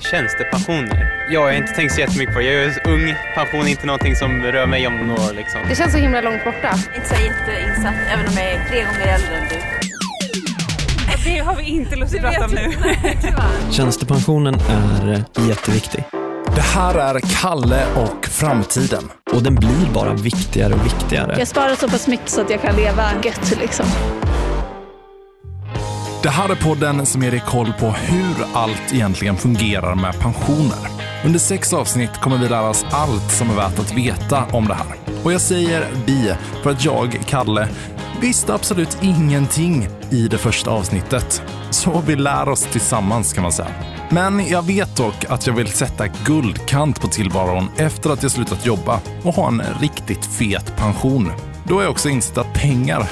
Tjänstepensioner? Jag har inte tänkt så jättemycket på det. Jag är ung. Pension är inte någonting som rör mig om några år liksom. Det känns så himla långt borta. Inte så jätteinsatt, även om jag är tre gånger äldre än du. Det har vi inte lust att prata om nu. Tjänstepensionen är jätteviktig. Det här är Kalle och framtiden. Och den blir bara viktigare och viktigare. Jag sparar så pass mycket så att jag kan leva gött liksom. Det här är podden som ger dig koll på hur allt egentligen fungerar med pensioner. Under sex avsnitt kommer vi lära oss allt som är värt att veta om det här. Och jag säger vi för att jag, Kalle, visste absolut ingenting i det första avsnittet. Så vi lär oss tillsammans kan man säga. Men jag vet dock att jag vill sätta guldkant på tillvaron efter att jag slutat jobba och ha en riktigt fet pension. Då har jag också insett att pengar,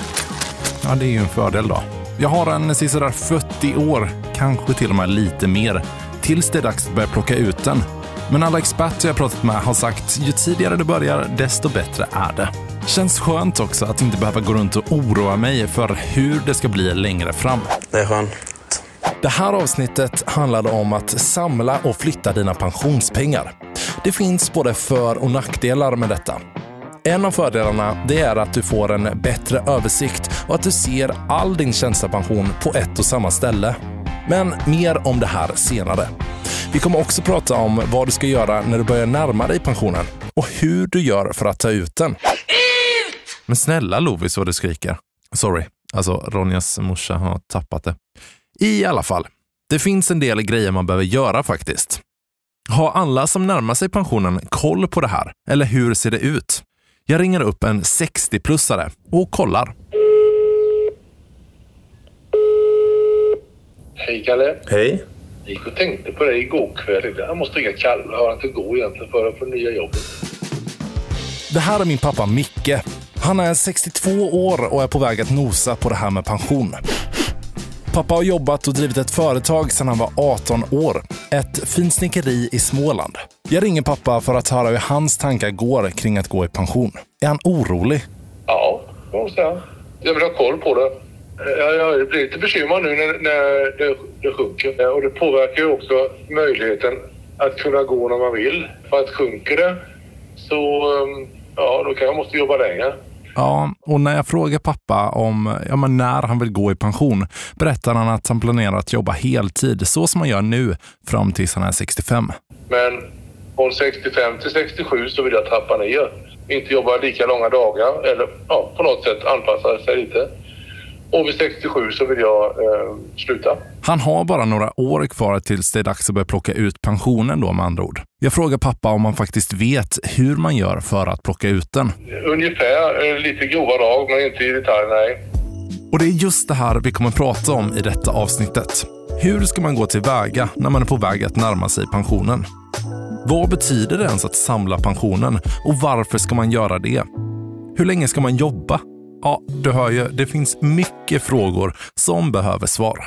ja det är ju en fördel då. Jag har en sisådär 40 år, kanske till och med lite mer, tills det är dags att börja plocka ut den. Men alla experter jag pratat med har sagt ju tidigare det börjar, desto bättre är det. Känns skönt också att inte behöva gå runt och oroa mig för hur det ska bli längre fram. Det är skönt. Det här avsnittet handlade om att samla och flytta dina pensionspengar. Det finns både för och nackdelar med detta. En av fördelarna det är att du får en bättre översikt och att du ser all din tjänstepension på ett och samma ställe. Men mer om det här senare. Vi kommer också prata om vad du ska göra när du börjar närma dig pensionen och hur du gör för att ta ut den. Men snälla Lovis vad du skriker. Sorry, alltså Ronjas morsa har tappat det. I alla fall, det finns en del grejer man behöver göra faktiskt. Har alla som närmar sig pensionen koll på det här? Eller hur ser det ut? Jag ringer upp en 60-plussare och kollar. Hej Kalle. Hej. Jag gick och tänkte på dig igår kväll. Jag måste ringa Kalle och höra inte gå egentligen för att få nya jobbet. Det här är min pappa Micke. Han är 62 år och är på väg att nosa på det här med pension. Pappa har jobbat och drivit ett företag sedan han var 18 år. Ett finsnickeri i Småland. Jag ringer pappa för att höra hur hans tankar går kring att gå i pension. Är han orolig? Ja, det måste jag. Jag vill ha koll på det. Jag, blir lite bekymrad nu när, när det, det sjunker. Och det påverkar ju också möjligheten att kunna gå när man vill. För att sjunker det så ehm, ja, då kan jag måste jobba längre. Ja, och när jag frågar pappa om ja, men när han vill gå i pension berättar han att han planerar att jobba heltid så som han gör nu fram tills han är 65. Men från 65 till 67 så vill jag trappa ner. Inte jobba lika långa dagar eller ja, på något sätt anpassa sig lite. Och vid 67 så vill jag eh, sluta. Han har bara några år kvar tills det är dags att börja plocka ut pensionen då med andra ord. Jag frågar pappa om han faktiskt vet hur man gör för att plocka ut den. Ungefär, eh, lite grova drag men inte i detalj, nej. Och det är just det här vi kommer prata om i detta avsnittet. Hur ska man gå tillväga när man är på väg att närma sig pensionen? Vad betyder det ens att samla pensionen och varför ska man göra det? Hur länge ska man jobba? Ja, du hör ju, det finns mycket frågor som behöver svar.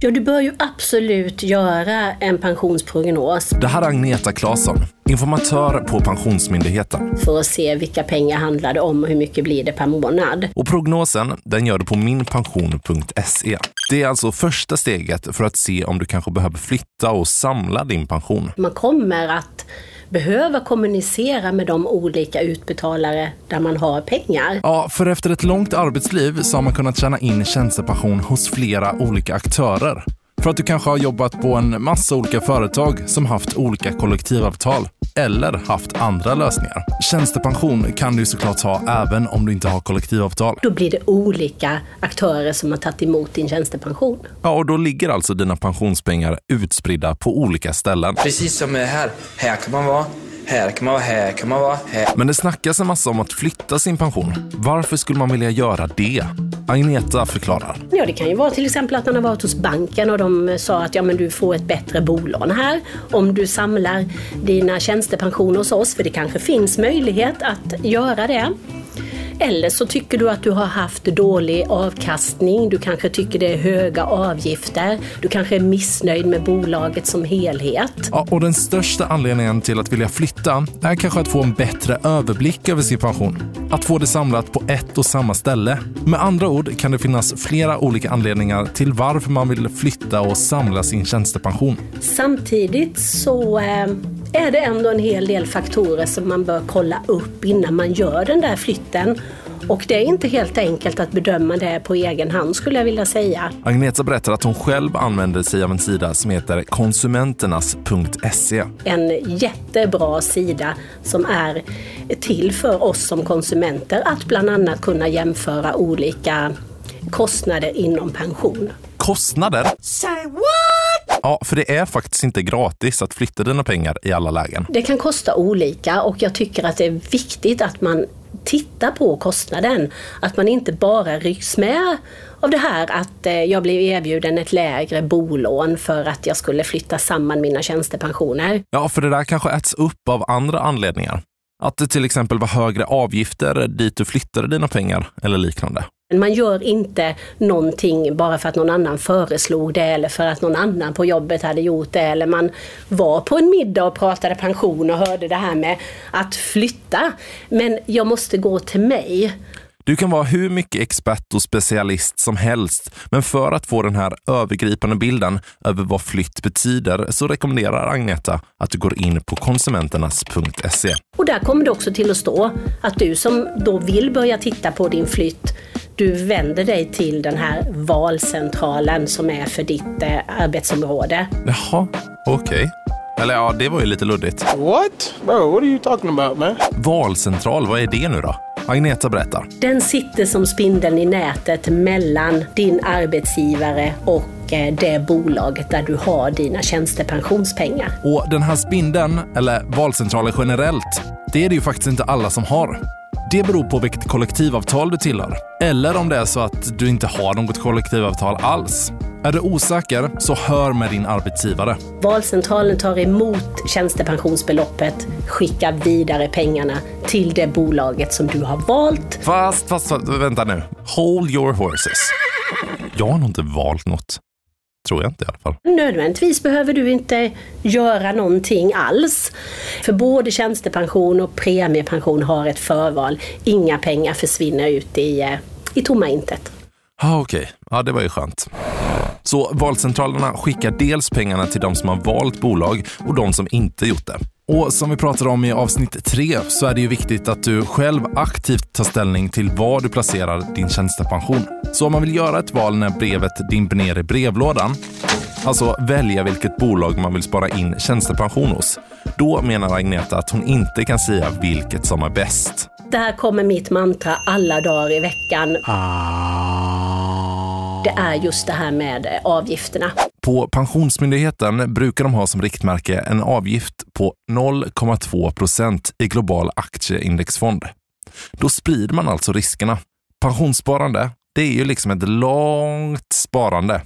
Ja, du bör ju absolut göra en pensionsprognos Det här är Agneta Claesson, informatör på Pensionsmyndigheten. för att se vilka pengar handlar det om och hur mycket blir det per månad. Och prognosen, den gör du på minpension.se. Det är alltså första steget för att se om du kanske behöver flytta och samla din pension. Man kommer att behöva kommunicera med de olika utbetalare där man har pengar. Ja, för efter ett långt arbetsliv så har man kunnat tjäna in tjänstepension hos flera olika aktörer. För att du kanske har jobbat på en massa olika företag som haft olika kollektivavtal eller haft andra lösningar. Tjänstepension kan du såklart ha även om du inte har kollektivavtal. Då blir det olika aktörer som har tagit emot din tjänstepension. Ja, och då ligger alltså dina pensionspengar utspridda på olika ställen. Precis som här. Här kan man vara, här kan man vara, här kan man vara, här. Men det snackas en massa om att flytta sin pension. Varför skulle man vilja göra det? Agneta förklarar. Ja, det kan ju vara till exempel att man har varit hos banken och de sa att ja, men du får ett bättre bolån här om du samlar dina tjänstepensioner hos oss, för det kanske finns möjlighet att göra det. Eller så tycker du att du har haft dålig avkastning, du kanske tycker det är höga avgifter, du kanske är missnöjd med bolaget som helhet. Ja, och den största anledningen till att vilja flytta är kanske att få en bättre överblick över sin pension. Att få det samlat på ett och samma ställe. Med andra ord kan det finnas flera olika anledningar till varför man vill flytta och samla sin tjänstepension. Samtidigt så eh, är det ändå en hel del faktorer som man bör kolla upp innan man gör den där flytten. Och det är inte helt enkelt att bedöma det på egen hand skulle jag vilja säga. Agneta berättar att hon själv använder sig av en sida som heter konsumenternas.se. En jättebra sida som är till för oss som konsumenter att bland annat kunna jämföra olika kostnader inom pension. Kostnader? Ja, för det är faktiskt inte gratis att flytta dina pengar i alla lägen. Det kan kosta olika och jag tycker att det är viktigt att man tittar på kostnaden. Att man inte bara rycks med av det här att eh, jag blev erbjuden ett lägre bolån för att jag skulle flytta samman mina tjänstepensioner. Ja, för det där kanske äts upp av andra anledningar. Att det till exempel var högre avgifter dit du flyttade dina pengar eller liknande. Man gör inte någonting bara för att någon annan föreslog det eller för att någon annan på jobbet hade gjort det eller man var på en middag och pratade pension och hörde det här med att flytta. Men jag måste gå till mig. Du kan vara hur mycket expert och specialist som helst, men för att få den här övergripande bilden över vad flytt betyder så rekommenderar Agneta att du går in på konsumenternas.se. Och där kommer det också till att stå att du som då vill börja titta på din flytt du vänder dig till den här valcentralen som är för ditt eh, arbetsområde. Jaha, okej. Okay. Eller ja, det var ju lite luddigt. What? Bro, what are you talking about man? Valcentral, vad är det nu då? Agneta berättar. Den sitter som spindeln i nätet mellan din arbetsgivare och eh, det bolaget där du har dina tjänstepensionspengar. Och den här spindeln, eller valcentralen generellt, det är det ju faktiskt inte alla som har. Det beror på vilket kollektivavtal du tillhör. Eller om det är så att du inte har något kollektivavtal alls. Är du osäker, så hör med din arbetsgivare. Valcentralen tar emot tjänstepensionsbeloppet, skickar vidare pengarna till det bolaget som du har valt. Fast, fast, fast vänta nu. Hold your horses. Jag har nog inte valt något. Tror jag inte i alla fall. Nödvändigtvis behöver du inte göra någonting alls. För både tjänstepension och premiepension har ett förval. Inga pengar försvinner ut i, eh, i tomma intet. Ah, Okej, okay. ja det var ju skönt. Så valcentralerna skickar dels pengarna till de som har valt bolag och de som inte gjort det. Och som vi pratade om i avsnitt tre så är det ju viktigt att du själv aktivt tar ställning till var du placerar din tjänstepension. Så om man vill göra ett val när brevet dimper ner i brevlådan, alltså välja vilket bolag man vill spara in tjänstepension hos, då menar Agneta att hon inte kan säga vilket som är bäst. Det här kommer mitt mantra alla dagar i veckan. Det är just det här med avgifterna. På Pensionsmyndigheten brukar de ha som riktmärke en avgift på 0,2 procent i global aktieindexfond. Då sprider man alltså riskerna. Pensionssparande, det är ju liksom ett långt sparande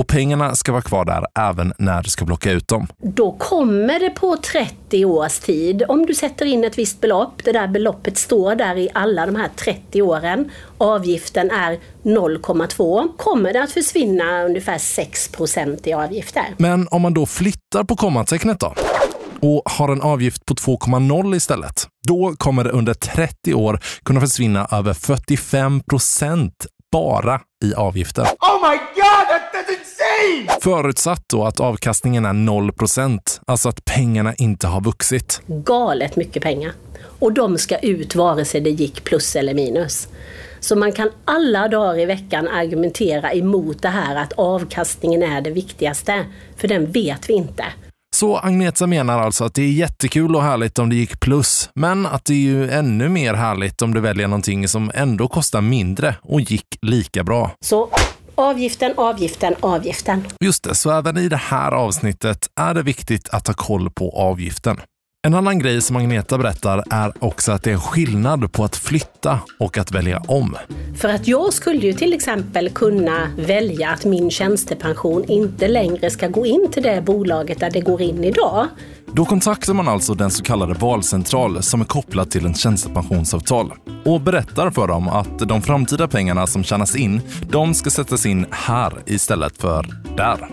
och pengarna ska vara kvar där även när du ska plocka ut dem. Då kommer det på 30 års tid, om du sätter in ett visst belopp, det där beloppet står där i alla de här 30 åren, avgiften är 0,2, kommer det att försvinna ungefär 6% i avgifter. Men om man då flyttar på kommatecknet då? och har en avgift på 2,0 istället. Då kommer det under 30 år kunna försvinna över 45 procent bara i avgifter. Oh my god, insane! Förutsatt då att avkastningen är 0% alltså att pengarna inte har vuxit. Galet mycket pengar. Och de ska ut vare sig det gick plus eller minus. Så man kan alla dagar i veckan argumentera emot det här att avkastningen är det viktigaste. För den vet vi inte. Så Agneta menar alltså att det är jättekul och härligt om det gick plus, men att det är ju ännu mer härligt om du väljer någonting som ändå kostar mindre och gick lika bra. Så avgiften, avgiften, avgiften. Just det, så även i det här avsnittet är det viktigt att ha koll på avgiften. En annan grej som Agneta berättar är också att det är skillnad på att flytta och att välja om. För att jag skulle ju till exempel kunna välja att min tjänstepension inte längre ska gå in till det bolaget där det går in idag. Då kontaktar man alltså den så kallade valcentral som är kopplad till en tjänstepensionsavtal och berättar för dem att de framtida pengarna som tjänas in, de ska sättas in här istället för där.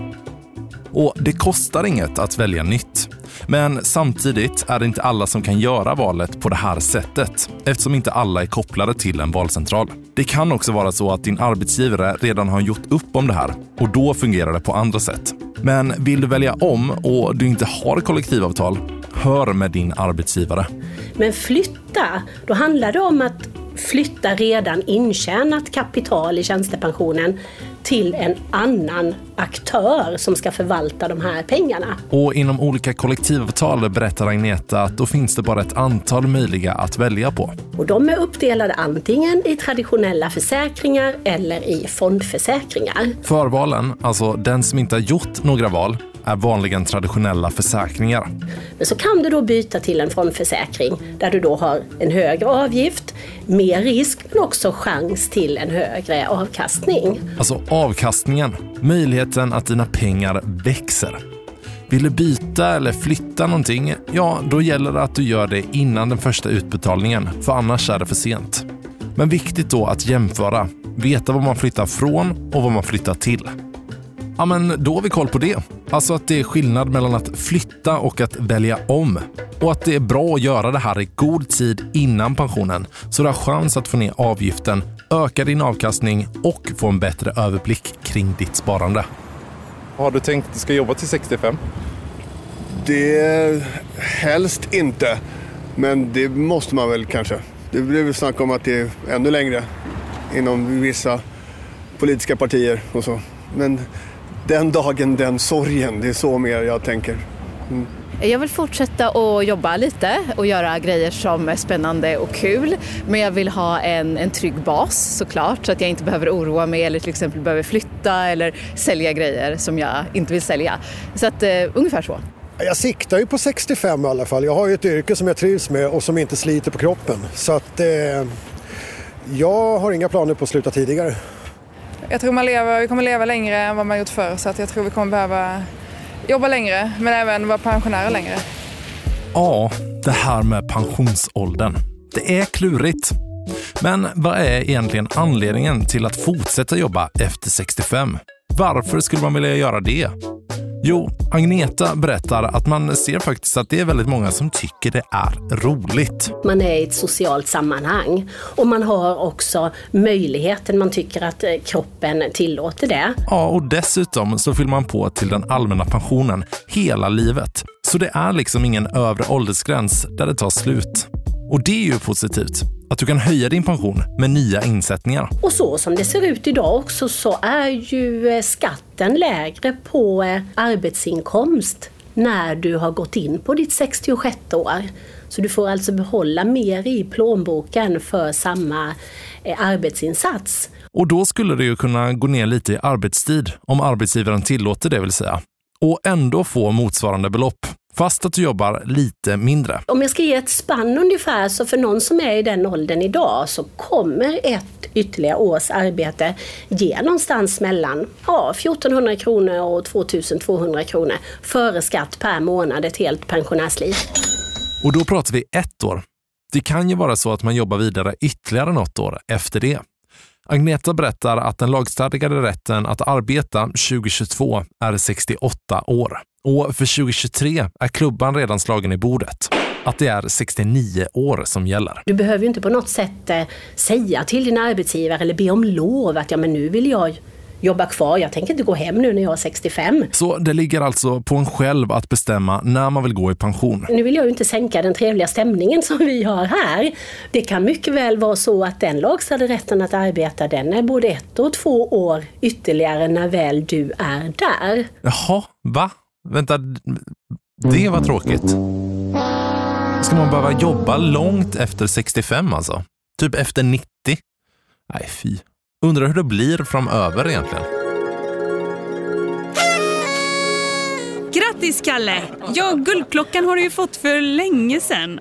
Och det kostar inget att välja nytt. Men samtidigt är det inte alla som kan göra valet på det här sättet eftersom inte alla är kopplade till en valcentral. Det kan också vara så att din arbetsgivare redan har gjort upp om det här och då fungerar det på andra sätt. Men vill du välja om och du inte har kollektivavtal, hör med din arbetsgivare. Men flytta, då handlar det om att flytta redan intjänat kapital i tjänstepensionen till en annan aktör som ska förvalta de här pengarna. Och inom olika kollektivavtal berättar Agneta att då finns det bara ett antal möjliga att välja på. Och de är uppdelade antingen i traditionella försäkringar eller i fondförsäkringar. Förvalen, alltså den som inte har gjort några val, är vanligen traditionella försäkringar. Men så kan du då byta till en fondförsäkring där du då har en högre avgift, mer risk men också chans till en högre avkastning. Alltså avkastningen, möjligheten att dina pengar växer. Vill du byta eller flytta någonting, ja då gäller det att du gör det innan den första utbetalningen, för annars är det för sent. Men viktigt då att jämföra, veta vad man flyttar från och vad man flyttar till. Ja, men då har vi koll på det. Alltså att det är skillnad mellan att flytta och att välja om. Och att det är bra att göra det här i god tid innan pensionen så du har chans att få ner avgiften, öka din avkastning och få en bättre överblick kring ditt sparande. Har du tänkt att du ska jobba till 65? Det helst inte. Men det måste man väl kanske. Det blir väl snack om att det är ännu längre inom vissa politiska partier och så. Men den dagen, den sorgen. Det är så mer jag tänker. Mm. Jag vill fortsätta att jobba lite och göra grejer som är spännande och kul. Men jag vill ha en, en trygg bas såklart så att jag inte behöver oroa mig eller till exempel behöver flytta eller sälja grejer som jag inte vill sälja. Så att uh, ungefär så. Jag siktar ju på 65 i alla fall. Jag har ju ett yrke som jag trivs med och som inte sliter på kroppen. Så att eh, jag har inga planer på att sluta tidigare. Jag tror man lever, vi kommer leva längre än vad man gjort förr så att jag tror vi kommer behöva jobba längre men även vara pensionärer längre. Ja, det här med pensionsåldern. Det är klurigt. Men vad är egentligen anledningen till att fortsätta jobba efter 65? Varför skulle man vilja göra det? Jo, Agneta berättar att man ser faktiskt att det är väldigt många som tycker det är roligt. Man är i ett socialt sammanhang och man har också möjligheten, man tycker att eh, kroppen tillåter det. Ja, och dessutom så fyller man på till den allmänna pensionen hela livet. Så det är liksom ingen övre åldersgräns där det tar slut. Och det är ju positivt. Att du kan höja din pension med nya insättningar. Och så som det ser ut idag också så är ju eh, skatten lägre på eh, arbetsinkomst när du har gått in på ditt 66 år. Så du får alltså behålla mer i plånboken för samma eh, arbetsinsats. Och då skulle det ju kunna gå ner lite i arbetstid om arbetsgivaren tillåter det vill säga. Och ändå få motsvarande belopp fast att du jobbar lite mindre. Om jag ska ge ett spann ungefär, så för någon som är i den åldern idag så kommer ett ytterligare års arbete ge någonstans mellan ja, 1400 kronor och 2200 kronor före skatt per månad, ett helt pensionärsliv. Och då pratar vi ett år. Det kan ju vara så att man jobbar vidare ytterligare något år efter det. Agneta berättar att den lagstadgade rätten att arbeta 2022 är 68 år. Och för 2023 är klubban redan slagen i bordet. Att det är 69 år som gäller. Du behöver ju inte på något sätt eh, säga till din arbetsgivare eller be om lov att ja, men nu vill jag jobba kvar. Jag tänker inte gå hem nu när jag är 65. Så det ligger alltså på en själv att bestämma när man vill gå i pension? Nu vill jag ju inte sänka den trevliga stämningen som vi har här. Det kan mycket väl vara så att den lagstadgade rätten att arbeta den är både ett och två år ytterligare när väl du är där. Jaha, va? Vänta, det var tråkigt. Ska man behöva jobba långt efter 65 alltså? Typ efter 90? Nej, fy. Undrar hur det blir framöver egentligen. Grattis Kalle! Ja, guldklockan har du ju fått för länge sedan.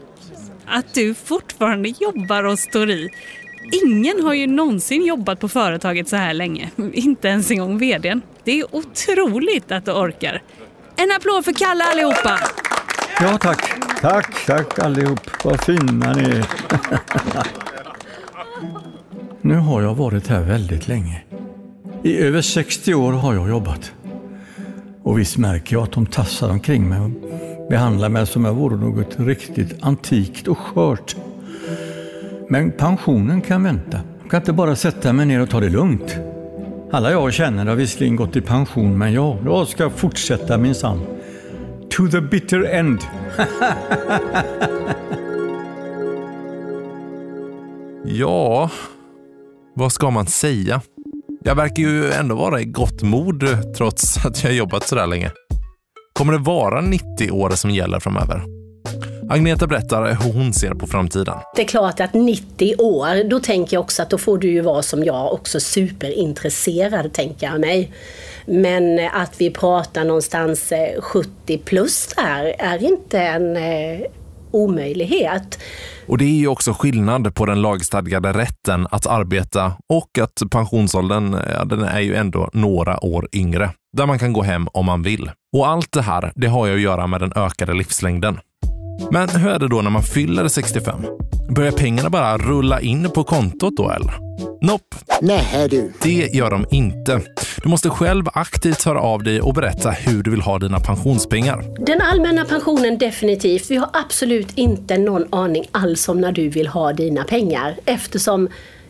Att du fortfarande jobbar och står i. Ingen har ju någonsin jobbat på företaget så här länge. Inte ens en gång vdn. Det är otroligt att du orkar. En applåd för Kalle allihopa! Ja tack. Tack, tack allihop. Vad fina ni är. nu har jag varit här väldigt länge. I över 60 år har jag jobbat. Och visst märker jag att de tassar omkring mig och behandlar mig som jag vore något riktigt antikt och skört. Men pensionen kan vänta. Jag kan inte bara sätta mig ner och ta det lugnt. Alla jag känner har visserligen gått i pension, men jag, jag ska fortsätta minsann. To the bitter end. Ja, vad ska man säga? Jag verkar ju ändå vara i gott mod eh, trots att jag jobbat så där länge. Kommer det vara 90 år som gäller framöver? Agneta berättar hur hon ser på framtiden. Det är klart att 90 år, då tänker jag också att då får du ju vara som jag också superintresserad, tänker jag mig. Men att vi pratar någonstans 70 eh, plus där är inte en eh, omöjlighet. Och det är ju också skillnad på den lagstadgade rätten att arbeta och att pensionsåldern, ja, den är ju ändå några år yngre, där man kan gå hem om man vill. Och allt det här, det har ju att göra med den ökade livslängden. Men hur är det då när man fyller 65? Börjar pengarna bara rulla in på kontot då eller? Nopp. Nej du. Det gör de inte. Du måste själv aktivt höra av dig och berätta hur du vill ha dina pensionspengar. Den allmänna pensionen definitivt. Vi har absolut inte någon aning alls om när du vill ha dina pengar eftersom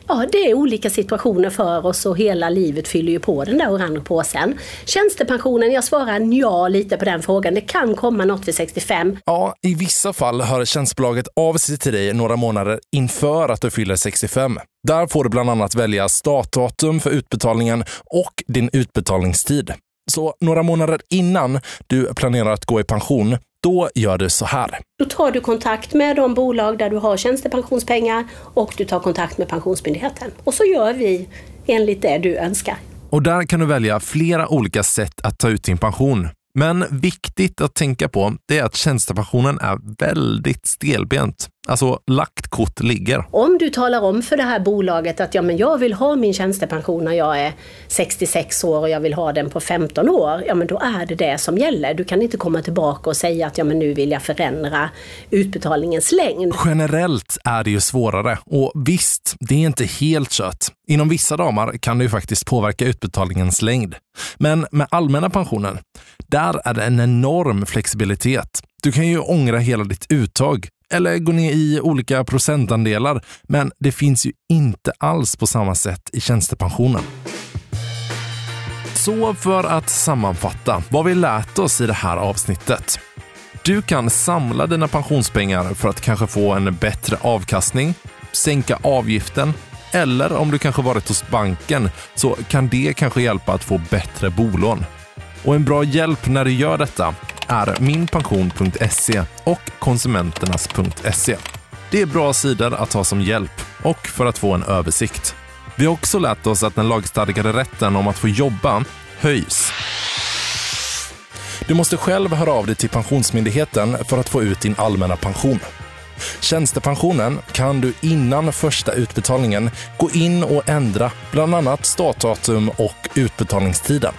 Ja, det är olika situationer för oss och hela livet fyller ju på den där orange påsen. Tjänstepensionen, jag svarar ja lite på den frågan. Det kan komma något vid 65. Ja, i vissa fall hör tjänstebolaget av sig till dig några månader inför att du fyller 65. Där får du bland annat välja startdatum för utbetalningen och din utbetalningstid. Så några månader innan du planerar att gå i pension, då gör du så här. Då tar du kontakt med de bolag där du har tjänstepensionspengar och du tar kontakt med Pensionsmyndigheten. Och så gör vi enligt det du önskar. Och där kan du välja flera olika sätt att ta ut din pension. Men viktigt att tänka på det är att tjänstepensionen är väldigt stelbent. Alltså lagt kort ligger. Om du talar om för det här bolaget att ja, men jag vill ha min tjänstepension när jag är 66 år och jag vill ha den på 15 år. Ja men då är det det som gäller. Du kan inte komma tillbaka och säga att ja, men nu vill jag förändra utbetalningens längd. Generellt är det ju svårare och visst, det är inte helt kört. Inom vissa ramar kan det ju faktiskt påverka utbetalningens längd. Men med allmänna pensionen, där är det en enorm flexibilitet. Du kan ju ångra hela ditt uttag eller gå ner i olika procentandelar, men det finns ju inte alls på samma sätt i tjänstepensionen. Så för att sammanfatta vad vi lärt oss i det här avsnittet. Du kan samla dina pensionspengar för att kanske få en bättre avkastning, sänka avgiften eller om du kanske varit hos banken så kan det kanske hjälpa att få bättre bolån. Och en bra hjälp när du gör detta är minpension.se och konsumenternas.se. Det är bra sidor att ha som hjälp och för att få en översikt. Vi har också lärt oss att den lagstadgade rätten om att få jobba höjs. Du måste själv höra av dig till Pensionsmyndigheten för att få ut din allmänna pension. Tjänstepensionen kan du innan första utbetalningen gå in och ändra bland annat startdatum och utbetalningstiden.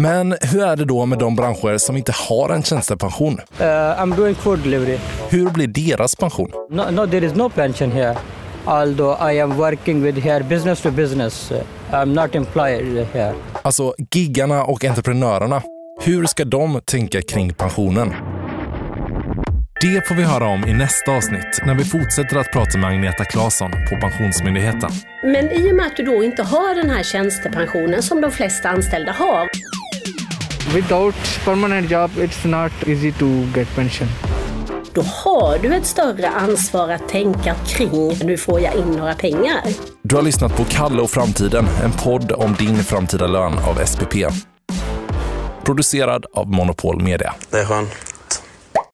Men hur är det då med de branscher som inte har en tjänstepension? Uh, I'm doing food delivery. Hur blir deras pension? No, no, there is no pension here. Although I am working with here business to business. I'm not employed here. Alltså giggarna och entreprenörerna. Hur ska de tänka kring pensionen? Det får vi höra om i nästa avsnitt när vi fortsätter att prata med Agneta Claesson på Pensionsmyndigheten. Men i och med att du då inte har den här tjänstepensionen som de flesta anställda har. Without permanent job it's not easy to get pension. Då har du ett större ansvar att tänka kring nu får jag in några pengar. Du har lyssnat på Kalle och framtiden, en podd om din framtida lön av SPP. Producerad av Monopol Media. Det är skönt.